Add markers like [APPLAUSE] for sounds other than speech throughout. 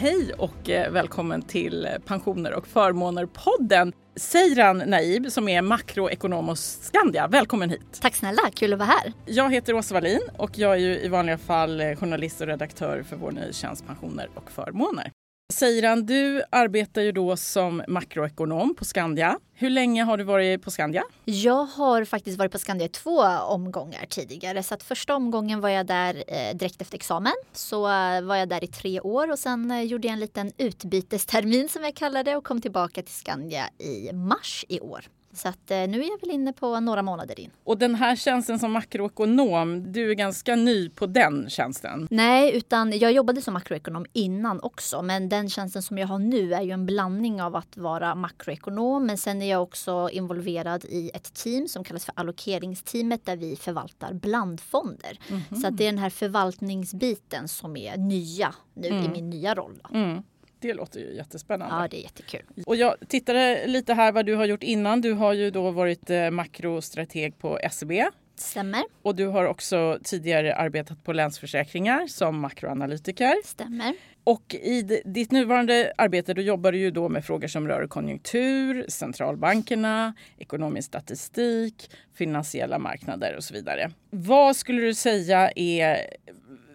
Hej och eh, välkommen till Pensioner och förmåner-podden. Seiran Naib som är makroekonom hos Skandia. Välkommen hit! Tack snälla, kul att vara här. Jag heter Åsa Wallin och jag är ju i vanliga fall eh, journalist och redaktör för vår nytjänst Pensioner och förmåner. Seiran, du arbetar ju då som makroekonom på Skandia. Hur länge har du varit på Skandia? Jag har faktiskt varit på Skandia i två omgångar tidigare. Så att första omgången var jag där eh, direkt efter examen. Så eh, var jag där i tre år och sen eh, gjorde jag en liten utbytestermin som jag kallar det och kom tillbaka till Skandia i mars i år. Så att, eh, nu är jag väl inne på några månader in. Och den här tjänsten som makroekonom, du är ganska ny på den tjänsten? Nej, utan jag jobbade som makroekonom innan också. Men den tjänsten som jag har nu är ju en blandning av att vara makroekonom. Men sen är jag också involverad i ett team som kallas för allokeringsteamet där vi förvaltar blandfonder. Mm -hmm. Så det är den här förvaltningsbiten som är nya nu mm. i min nya roll. Mm. Det låter ju jättespännande. Ja, det är jättekul. Och jag tittade lite här vad du har gjort innan. Du har ju då varit eh, makrostrateg på SEB. Stämmer. Och du har också tidigare arbetat på Länsförsäkringar som makroanalytiker. Stämmer. Och i ditt nuvarande arbete då jobbar du ju då med frågor som rör konjunktur, centralbankerna, ekonomisk statistik, finansiella marknader och så vidare. Vad skulle du säga är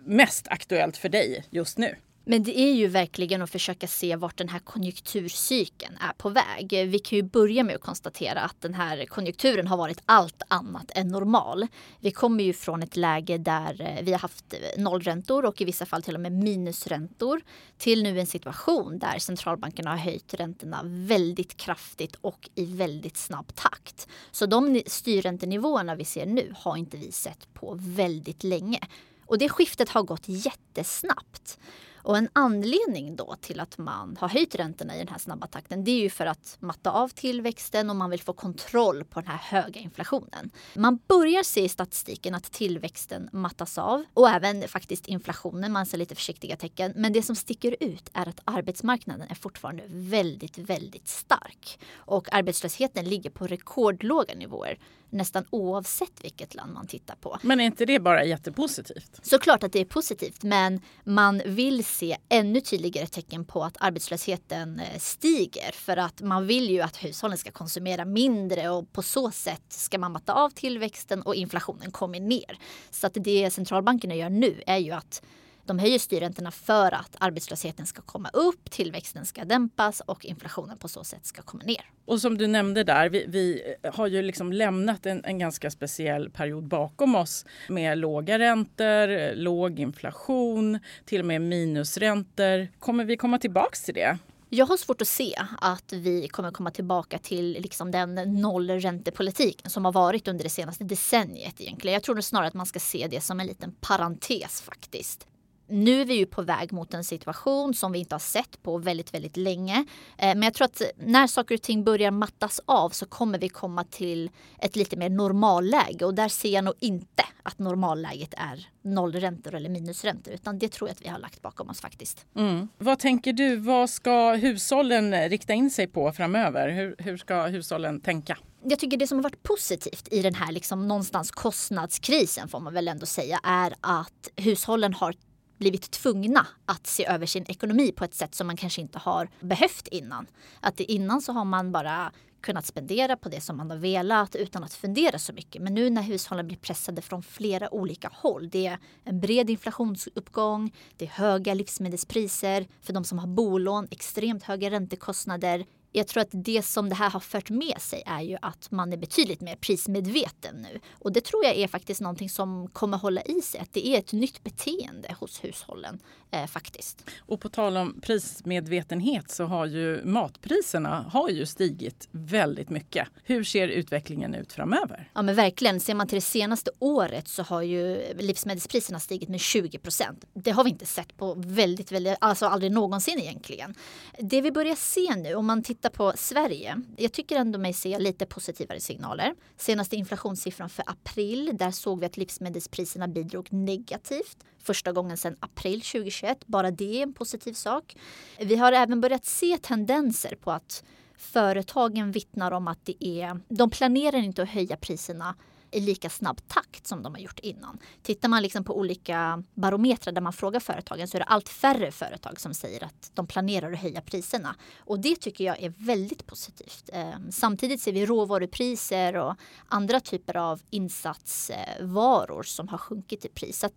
mest aktuellt för dig just nu? Men det är ju verkligen att försöka se vart den här konjunkturcykeln är på väg. Vi kan ju börja med att konstatera att den här konjunkturen har varit allt annat än normal. Vi kommer ju från ett läge där eh, vi har haft eh, nollräntor och i vissa fall till och med minusräntor till nu en situation där centralbankerna har höjt räntorna väldigt kraftigt och i väldigt snabb takt. Så de styrräntenivåerna vi ser nu har inte vi sett på väldigt länge. Och det skiftet har gått jättesnabbt. Och en anledning då till att man har höjt räntorna i den här snabba takten det är ju för att matta av tillväxten och man vill få kontroll på den här höga inflationen. Man börjar se i statistiken att tillväxten mattas av och även faktiskt inflationen. Man ser lite försiktiga tecken. Men det som sticker ut är att arbetsmarknaden är fortfarande väldigt, väldigt stark. Och arbetslösheten ligger på rekordlåga nivåer nästan oavsett vilket land man tittar på. Men är inte det bara jättepositivt? Såklart att det är positivt men man vill se ännu tydligare tecken på att arbetslösheten eh, stiger för att man vill ju att hushållen ska konsumera mindre och på så sätt ska man matta av tillväxten och inflationen kommer ner. Så att det centralbankerna gör nu är ju att de höjer styrräntorna för att arbetslösheten ska komma upp, tillväxten ska dämpas och inflationen på så sätt ska komma ner. Och som du nämnde där, vi, vi har ju liksom lämnat en, en, ganska speciell period bakom oss med låga räntor, låg inflation, till och med minusräntor. Kommer vi komma tillbaks till det? Jag har svårt att se att vi kommer komma tillbaka till liksom den nollräntepolitiken som har varit under det senaste decenniet egentligen. Jag tror snarare att man ska se det som en liten parentes faktiskt nu är vi ju på väg mot en situation som vi inte har sett på väldigt, väldigt länge. Eh, men jag tror att när saker och ting börjar mattas av så kommer vi komma till ett lite mer normalläge och där ser jag nog inte att normalläget är nollräntor eller minusräntor utan det tror jag att vi har lagt bakom oss faktiskt. Mm. Vad tänker du, vad ska hushållen rikta in sig på framöver? Hur, hur ska hushållen tänka? jag tycker det som har varit positivt i den här liksom någonstans kostnadskrisen får man väl ändå säga är att hushållen har blivit tvungna att se över sin ekonomi på ett sätt som man kanske inte har behövt innan. Att innan så har man bara kunnat spendera på det som man har velat utan att fundera så mycket. Men nu när hushållen blir pressade från flera olika håll. Det är en bred inflationsuppgång, det är höga livsmedelspriser, för de som har bolån extremt höga räntekostnader, jag tror att det som det här har fört med sig är ju att man är betydligt mer prismedveten nu. Och det tror jag är faktiskt någonting som kommer hålla i sig. Att det är ett nytt beteende hos hushållen eh, faktiskt. Och på tal om prismedvetenhet så har ju matpriserna har ju stigit väldigt mycket. Hur ser utvecklingen ut framöver? Ja men verkligen. Ser man till det senaste året så har ju livsmedelspriserna stigit med 20 procent. Det har vi inte sett på väldigt, väldigt, alltså aldrig någonsin egentligen. Det vi börjar se nu om man tittar tittar på Sverige, jag tycker ändå mig se lite positivare signaler. Senaste inflationssiffran för april, där såg vi att livsmedelspriserna bidrog negativt. Första gången sedan april 2021. Bara det är en positiv sak. Vi har även börjat se tendenser på att företagen vittnar om att det är, de planerar inte att höja priserna i lika snabb takt som de har gjort innan. Tittar man liksom på olika barometrar där man frågar företagen så är det allt färre företag som säger att de planerar att höja priserna. Och det tycker jag är väldigt positivt. Eh, samtidigt ser vi råvarupriser och andra typer av insatsvaror eh, som har sjunkit i pris. Så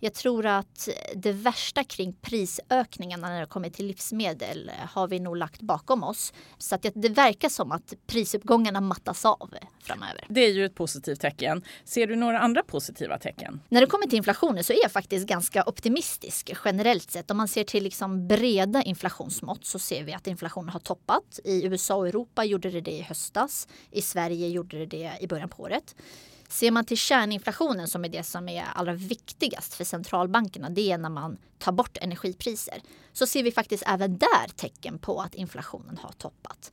jag tror att det värsta kring prisökningarna när det kommer till livsmedel har vi nog lagt bakom oss. Så att det verkar som att prisuppgångarna mattas av framöver. Det är ju ett positivt tecken. Ser du några andra positiva tecken? När det kommer till inflationen så är jag faktiskt ganska optimistisk generellt sett. Om man ser till liksom breda inflationsmått så ser vi att inflationen har toppat. I USA och Europa gjorde det det i höstas. I Sverige gjorde det det i början på året. Ser man till kärninflationen som är det som är allra viktigast för centralbankerna, det är när man tar bort energipriser, så ser vi faktiskt även där tecken på att inflationen har toppat.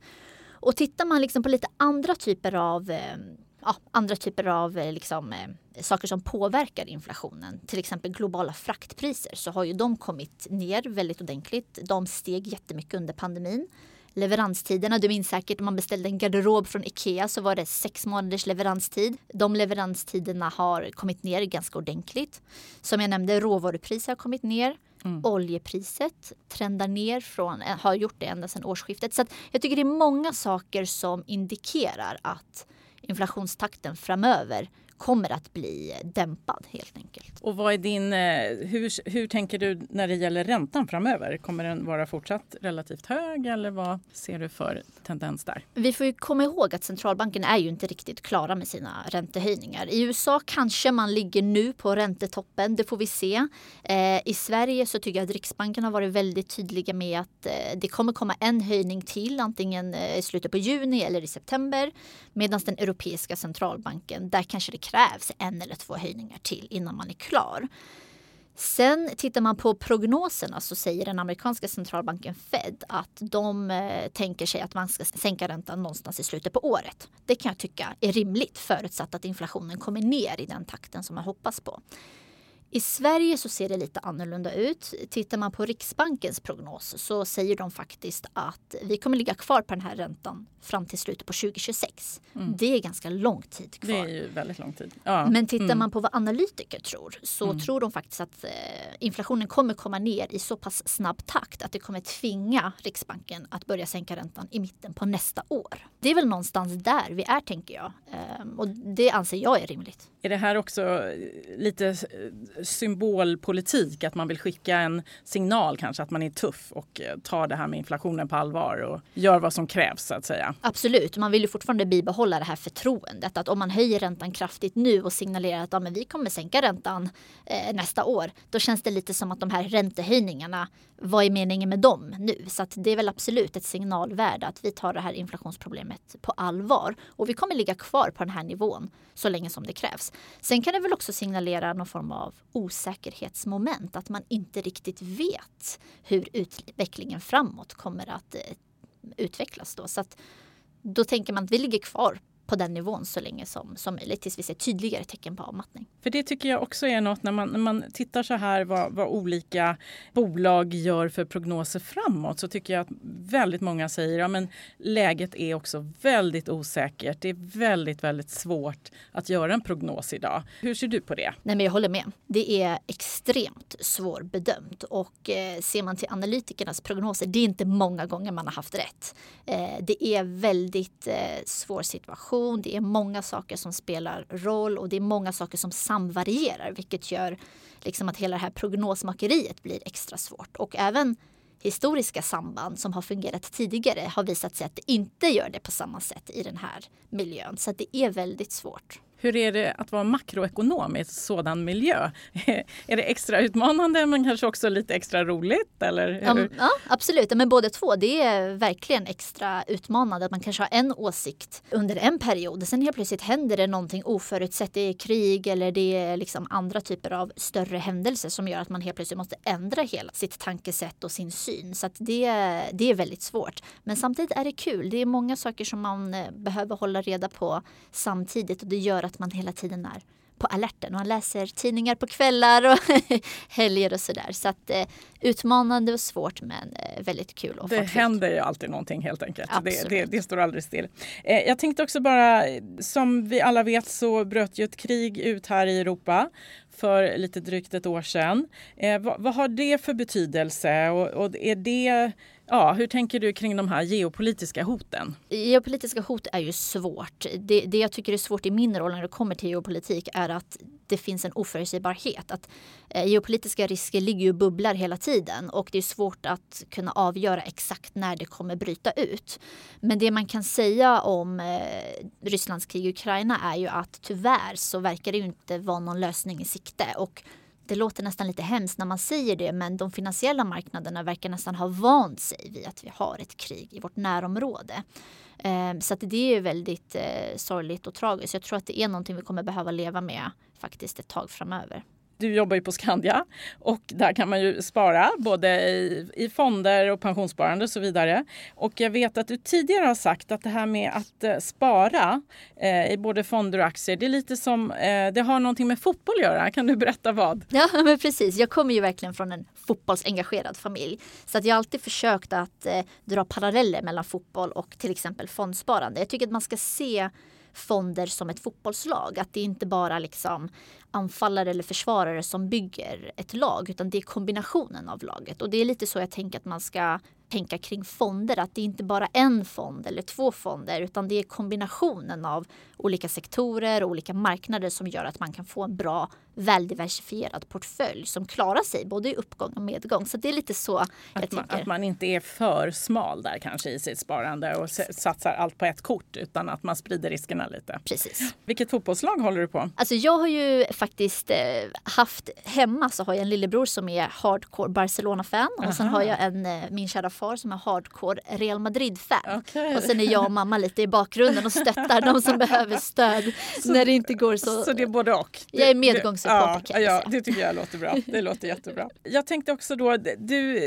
Och tittar man liksom på lite andra typer av eh, ja, andra typer av eh, liksom, eh, saker som påverkar inflationen, till exempel globala fraktpriser, så har ju de kommit ner väldigt ordentligt. De steg jättemycket under pandemin leveranstiderna. Du minns säkert om man beställde en garderob från Ikea så var det sex månaders leveranstid. De leveranstiderna har kommit ner ganska ordentligt. Som jag nämnde, råvarupriser har kommit ner. Mm. Oljepriset trendar ner från, eh, har gjort det ända sedan årsskiftet. Så jag tycker det är många saker som indikerar att inflationstakten framöver kommer att bli dämpad helt enkelt. Och vad är din, eh, hur, hur tänker du när det gäller räntan framöver? Kommer den vara fortsatt relativt hög eller vad ser du för tendens där? Vi får ju komma ihåg att centralbanken är ju inte riktigt klara med sina räntehöjningar. I USA kanske man ligger nu på räntetoppen, det får vi se. Eh, I Sverige så tycker jag att Riksbanken har varit väldigt tydliga med att eh, det kommer komma en höjning till, antingen eh, i slutet på juni eller i september. Medan den europeiska centralbanken, där kanske det krävs en eller två höjningar till innan man är klar. Sen tittar man på prognoserna så säger den amerikanska centralbanken Fed att de eh, tänker sig att man ska sänka räntan någonstans i slutet på året. Det kan jag tycka är rimligt förutsatt att inflationen kommer ner i den takten som man hoppas på. I Sverige så ser det lite annorlunda ut. Tittar man på Riksbankens prognos så säger de faktiskt att vi kommer ligga kvar på den här räntan fram till slutet på 2026. Mm. Det är ganska lång tid kvar. Det är ju väldigt lång tid. Ja. Men tittar mm. man på vad analytiker tror så mm. tror de faktiskt att eh, inflationen kommer komma ner i så pass snabb takt att det kommer tvinga Riksbanken att börja sänka räntan i mitten på nästa år. Det är väl någonstans där vi är tänker jag. Ehm, och det anser jag är rimligt. Är det här också lite symbolpolitik? Att man vill skicka en signal kanske att man är tuff och eh, tar det här med inflationen på allvar och gör vad som krävs så att säga? Absolut, man vill ju fortfarande bibehålla det här förtroendet. Att om man höjer räntan kraftigt nu och signalerar att ja, men vi kommer sänka räntan eh, nästa år. Då känns det lite som att de här räntehöjningarna, vad är meningen med dem nu? Så det är väl absolut ett signalvärde att vi tar det här inflationsproblemet på allvar. Och vi kommer ligga kvar på den här nivån så länge som det krävs. Sen kan det väl också signalera någon form av osäkerhetsmoment. Att man inte riktigt vet hur utvecklingen framåt kommer att eh, utvecklas. Då. Så att, då tänker man att vi ligger kvar på den nivån så länge som, som möjligt tills vi ser tydligare tecken på avmattning. För det tycker jag också är något när man, när man tittar så här vad, vad olika bolag gör för prognoser framåt så tycker jag att väldigt många säger att ja, läget är också väldigt osäkert. Det är väldigt, väldigt svårt att göra en prognos idag. Hur ser du på det? Nej, men jag håller med. Det är extremt svårbedömt och eh, ser man till analytikernas prognoser, det är inte många gånger man har haft rätt. Eh, det är väldigt eh, svår situation information, det är många saker som spelar roll och det är många saker som samvarierar vilket gör liksom att hela det här prognosmakeriet blir extra svårt. Och även historiska samband som har fungerat tidigare har visat sig att det inte gör det på samma sätt i den här miljön. Så det är väldigt svårt. Hur är det att vara makroekonom i en sådan miljö? [LAUGHS] är det extra utmanande men kanske också lite extra roligt? Eller ja, ja, absolut, men båda två. Det är verkligen extra utmanande att man kanske har en åsikt under en period. Sen helt plötsligt händer det någonting oförutsett. Det är krig eller det är liksom andra typer av större händelser som gör att man helt plötsligt måste ändra hela sitt tankesätt och sin syn. Så det, det är väldigt svårt. Men samtidigt är det kul. Det är många saker som man eh, behöver hålla reda på samtidigt och det gör att att man hela tiden är på alerten och han läser tidningar på kvällar och [LAUGHS] helger och sådär. Så att eh, utmanande och svårt men eh, väldigt kul. Och det fartfyllt. händer ju alltid någonting helt enkelt. Det, det, det, står aldrig still. Eh, jag tänkte också bara, som vi alla vet så bröt ju ett krig ut här i Europa för lite drygt ett år sedan. Eh, vad, vad, har det för betydelse och, och är det Ja, hur tänker du kring de här geopolitiska hoten? Geopolitiska hot är ju svårt. Det, det jag tycker är svårt i min roll när det kommer till geopolitik är att det finns en oförutsägbarhet. Att eh, geopolitiska risker ligger ju och bubblar hela tiden och det är svårt att kunna avgöra exakt när det kommer bryta ut. Men det man kan säga om eh, Rysslands krig i Ukraina är ju att tyvärr så verkar det ju inte vara någon lösning i sikte. Och det låter nästan lite hemskt när man säger det men de finansiella marknaderna verkar nästan ha vant sig vid att vi har ett krig i vårt närområde. Ehm, så att det är väldigt eh, sorgligt och tragiskt. Jag tror att det är någonting vi kommer behöva leva med faktiskt ett tag framöver du jobbar ju på Skandia och där kan man ju spara både i, i fonder och pensionssparande och så vidare. Och jag vet att du tidigare har sagt att det här med att eh, spara eh, i både fonder och aktier, det är lite som, eh, det har någonting med fotboll att göra. Kan du berätta vad? Ja, [LAUGHS] men precis. Jag kommer ju verkligen från en fotbollsengagerad familj. Så att jag har alltid försökt att eh, dra paralleller mellan fotboll och till exempel fondsparande. Jag tycker att man ska se fonder som ett fotbollslag. Att det inte bara liksom anfallare eller försvarare som bygger ett lag utan det är kombinationen av laget. Och det är lite så jag tänker att man ska tänka kring fonder. Att det är inte bara en fond eller två fonder utan det är kombinationen av olika sektorer och olika marknader som gör att man kan få en bra väldiversifierad portfölj som klarar sig både i uppgång och medgång. Så det är lite så jag att man, tänker. Att man inte är för smal där kanske i sitt sparande och satsar allt på ett kort utan att man sprider riskerna lite. Precis. Vilket fotbollslag håller du på? Alltså jag har ju faktiskt eh, haft hemma så har jag en lillebror som är hardcore Barcelona-fan och sen har jag en, eh, min kära far som är hardcore Real Madrid-fan. Okay. Och sen är jag och mamma lite i bakgrunden och stöttar de som [LAUGHS] behöver stöd så, när det inte går så. Så det är både och? Jag är medgångssupporter ja, ja, det tycker jag låter bra. [LAUGHS] Det låter jättebra. Jag tänkte också då, du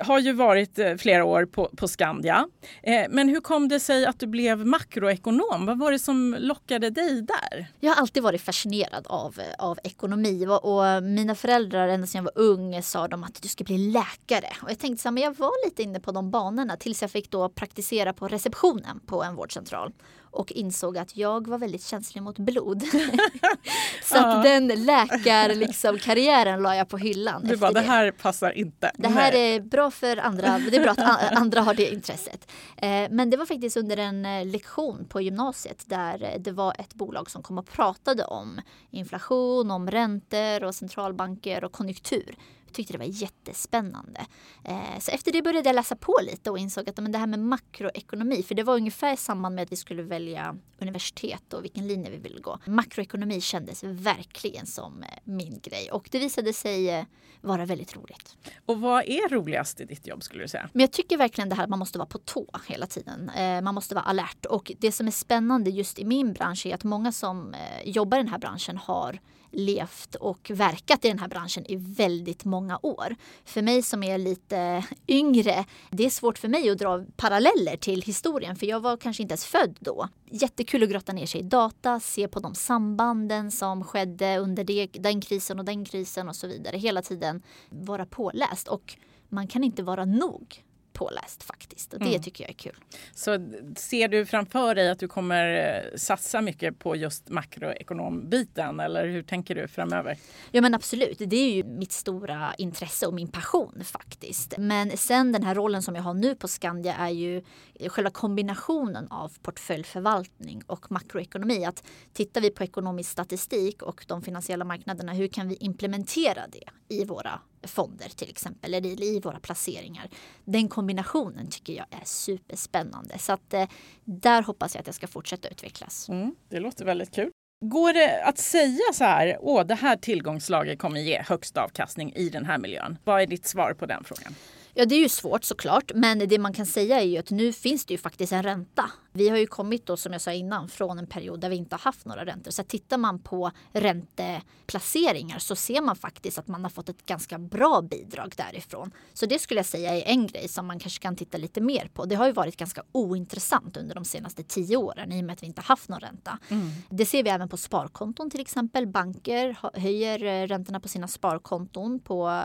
har ju varit eh, flera år på, på Skandia. Eh, men hur kom det sig att du blev makroekonom? Vad var det som lockade dig där? Jag har alltid varit fascinerad av, av ekonomi och mina föräldrar ända sedan jag var ung sa de att du ska bli läkare. Och jag tänkte så här, men jag var lite inne på de banorna tills jag fick då praktisera på receptionen på en vårdcentral och insåg att jag var väldigt känslig mot blod. [LAUGHS] så att den läkarkarriären liksom, la jag på hyllan. Du bara, det. här passar inte. Det här Nej. är bra för andra, det är bra att [LAUGHS] andra har det intresset. Eh, men det var faktiskt under en eh, lektion på gymnasiet där eh, det var ett bolag som kom och pratade om inflation, om räntor och centralbanker och konjunktur tyckte det var jättespännande. Eh, så efter det började jag läsa på lite och insåg att men det här med makroekonomi, för det var ungefär i samband med att vi skulle välja universitet och vilken linje vi ville gå. Makroekonomi kändes verkligen som eh, min grej och det visade sig eh, vara väldigt roligt. Och vad är roligast i ditt jobb skulle du säga? Men jag tycker verkligen det här att man måste vara på tå hela tiden. Man måste vara alert och det som är spännande just i min bransch är att många som jobbar i den här branschen har levt och verkat i den här branschen i väldigt många år. För mig som är lite yngre, det är svårt för mig att dra paralleller till historien för jag var kanske inte ens född då. Jättekul att grotta ner sig i data, se på de sambanden som skedde under det, den krisen och den krisen och så vidare. Hela tiden vara påläst och man kan inte vara nog påläst faktiskt. Och det mm. tycker jag är kul. Så ser du framför dig att du kommer eh, satsa mycket på just makroekonombiten eller hur tänker du framöver? Ja men absolut, det är ju mitt stora intresse och min passion faktiskt. Men sen den här rollen som jag har nu på Skandia är ju själva kombinationen av portföljförvaltning och makroekonomi. Att tittar vi på ekonomisk statistik och de finansiella marknaderna, hur kan vi implementera det i våra fonder till exempel, eller i våra placeringar. Den kombinationen tycker jag är superspännande. Så att, eh, där hoppas jag att jag ska fortsätta utvecklas. Mm, det låter väldigt kul. Går det att säga så här, åh det här tillgångslaget kommer ge högst avkastning i den här miljön? Vad är ditt svar på den frågan? Ja, det är ju svårt såklart. Men det man kan säga är ju att nu finns det ju faktiskt en ränta. Vi har ju kommit då, som jag sa innan, från en period där vi inte har haft några räntor. Så tittar man på ränteplaceringar så ser man faktiskt att man har fått ett ganska bra bidrag därifrån. Så det skulle jag säga är en grej som man kanske kan titta lite mer på. Det har ju varit ganska ointressant under de senaste tio åren i och med att vi inte haft någon ränta. Mm. Det ser vi även på sparkonton till exempel. Banker höjer eh, räntorna på sina sparkonton på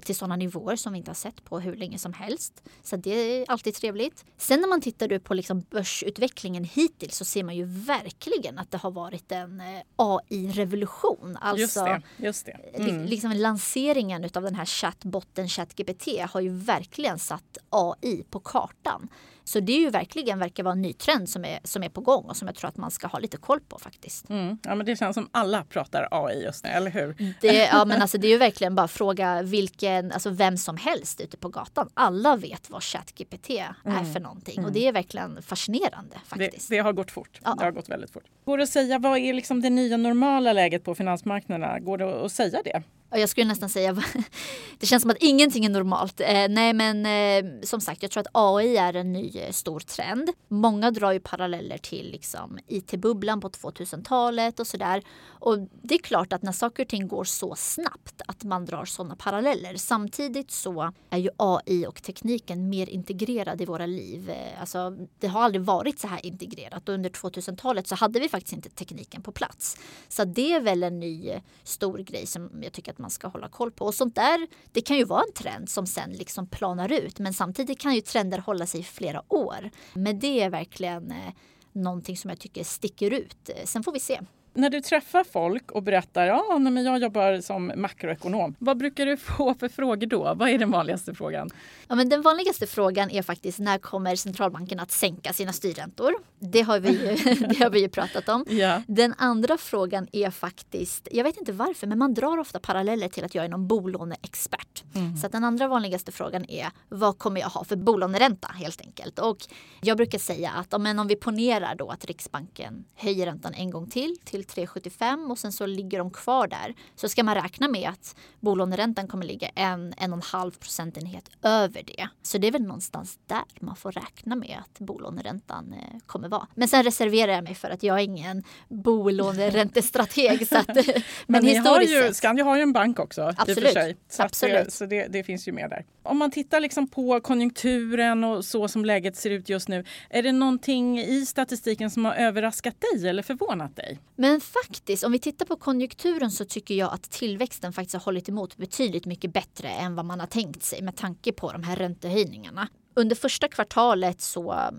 till sådana nivåer som vi inte har sett på hur länge som helst. Så det är alltid trevligt. Sen när man tittar på liksom börsutvecklingen hittills så ser man ju verkligen att det har varit en eh, AI-revolution. Alltså, just det. Just det. Mm. Liksom lanseringen av den här chattbotten ChatGPT har ju verkligen satt AI på kartan. Så det är ju verkligen verkar vara en ny trend som är, som är på gång och som jag tror att man ska ha lite koll på faktiskt. Mm. Ja men det känns som alla pratar AI just nu, eller hur? Det, ja men alltså det är ju verkligen bara fråga vilken, alltså vem som helst ute på gatan. Alla vet vad ChatGPT är mm. för någonting mm. och det är verkligen fascinerande faktiskt. Det, det har gått fort. Ja. Det har gått väldigt fort. Går det att säga vad är liksom det nya normala läget på finansmarknaderna? Går det att säga det? Jag skulle nästan säga, [LAUGHS] det känns som att ingenting är normalt. Eh, nej men eh, som sagt, jag tror att AI är en ny eh, stor trend. Många drar ju paralleller till liksom, IT-bubblan på 2000-talet och sådär. Och det är klart att när saker och ting går så snabbt att man drar sådana paralleller. Samtidigt så är ju AI och tekniken mer integrerad i våra liv. Eh, alltså, det har aldrig varit så här integrerat och under 2000-talet så hade vi faktiskt inte tekniken på plats. Så det är väl en ny eh, stor grej som jag tycker att man ska hålla koll på. Och sånt där, det kan ju vara en trend som sen liksom planar ut. Men samtidigt kan ju trender hålla sig i flera år. Men det är verkligen eh, någonting som jag tycker sticker ut. Eh, sen får vi se. När du träffar folk och berättar att ah, jag jobbar som makroekonom, vad brukar du få för frågor då? Vad är den vanligaste frågan? Ja, men den vanligaste frågan är faktiskt när kommer centralbanken att sänka sina styrräntor? Det har vi ju, [LAUGHS] det har vi ju pratat om. Ja. Den andra frågan är faktiskt, jag vet inte varför, men man drar ofta paralleller till att jag är någon bolåneexpert. Mm. Så den andra vanligaste frågan är vad kommer jag ha för bolåneränta helt enkelt? Och jag brukar säga att om, om vi ponerar då att Riksbanken höjer räntan en gång till till till 3,75 och sen så ligger de kvar där. Så ska man räkna med att bolåneräntan kommer ligga en, en och en halv procentenhet över det. Så det är väl någonstans där man får räkna med att bolåneräntan eh, kommer vara. Men sen reserverar jag mig för att jag är ingen bolåneräntestrateg. [LAUGHS] så att, men, men historiskt har ju, Skandia har ju en bank också. Absolut. sig. Så, Absolut. Det, så det, det, finns ju med där. Om man tittar liksom på konjunkturen och så som läget ser ut just nu. Är det någonting i statistiken som har överraskat dig eller förvånat dig? Men men faktiskt, om vi tittar på konjunkturen så tycker jag att tillväxten faktiskt har hållit emot betydligt mycket bättre än vad man har tänkt sig med tanke på de här räntehöjningarna. Under första kvartalet så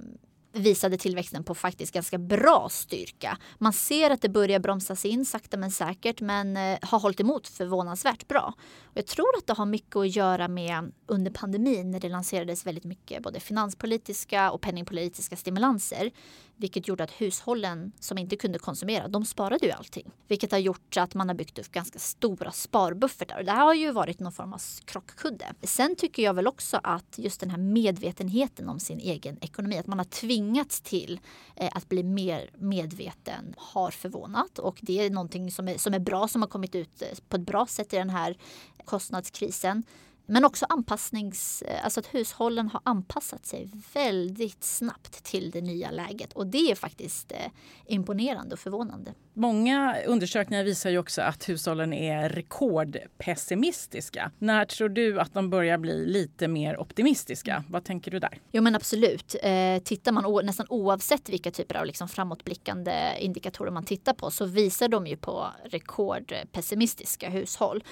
visade tillväxten på faktiskt ganska bra styrka. Man ser att det börjar bromsas in sakta men säkert men eh, har hållit emot förvånansvärt bra. Och jag tror att det har mycket att göra med under pandemin när det lanserades väldigt mycket både finanspolitiska och penningpolitiska stimulanser. Vilket gjorde att hushållen som inte kunde konsumera, de sparade ju allting. Vilket har gjort att man har byggt upp ganska stora sparbuffertar. Och det här har ju varit någon form av krockkudde. Sen tycker jag väl också att just den här medvetenheten om sin egen ekonomi, att man har tvingats till eh, att bli mer medveten har förvånat. Och det är någonting som är, som är bra, som har kommit ut eh, på ett bra sätt i den här kostnadskrisen. Men också anpassnings, alltså att hushållen har anpassat sig väldigt snabbt till det nya läget. Och det är faktiskt eh, imponerande och förvånande. Många undersökningar visar ju också att hushållen är rekordpessimistiska. När tror du att de börjar bli lite mer optimistiska? Vad tänker du där? Jo men absolut. Eh, tittar man nästan oavsett vilka typer av liksom framåtblickande indikatorer man tittar på så visar de ju på rekordpessimistiska hushåll.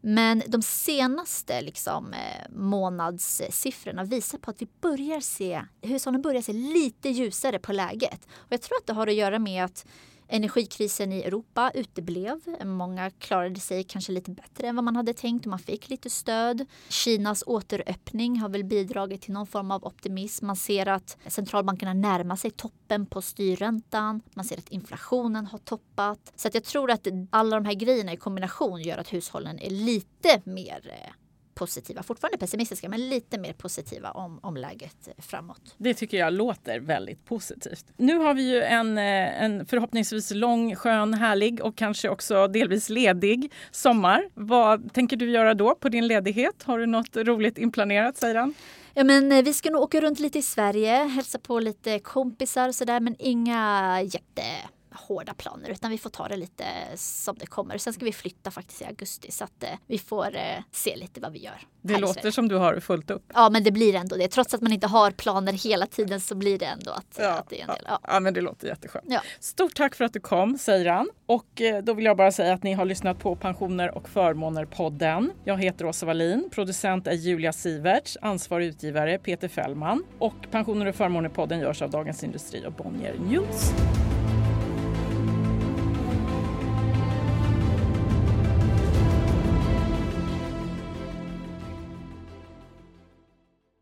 Men de senaste liksom, eh, månadssiffrorna visar på att vi börjar se, hushållen börjar se lite ljusare på läget. Och jag tror att det har att göra med att Energikrisen i Europa uteblev. Många klarade sig kanske lite bättre än vad man hade tänkt och man fick lite stöd. Kinas återöppning har väl bidragit till någon form av optimism. Man ser att centralbankerna närmar sig toppen på styrräntan. Man ser att inflationen har toppat. Så att jag tror att alla de här grejerna i kombination gör att hushållen är lite mer eh, positiva, fortfarande pessimistiska, men lite mer positiva om, om läget framåt. Det tycker jag låter väldigt positivt. Nu har vi ju en, eh, en förhoppningsvis lång, skön, härlig och kanske också delvis ledig sommar. Vad tänker du göra då på din ledighet? Har du något roligt inplanerat, säger han? Ja, men eh, vi ska nog åka runt lite i Sverige, hälsa på lite kompisar och sådär, men inga jätte hårda planer utan vi får ta det lite som det kommer. Sen ska vi flytta faktiskt i augusti så att eh, vi får eh, se lite vad vi gör. Det låter som du har fullt upp. Ja men det blir ändå det. Trots att man inte har planer hela tiden så blir det ändå att, ja, att det är en del. Ja. ja. men det låter jätteskönt. Ja. Stort tack för att du kom säger han. Och eh, då vill jag bara säga att ni har lyssnat på Pensioner och förmåner-podden. Jag heter Åsa Wallin, producent är Julia Siverts, ansvarig utgivare Peter Fällman och Pensioner och förmåner-podden görs av Dagens Industri och Bonnier News.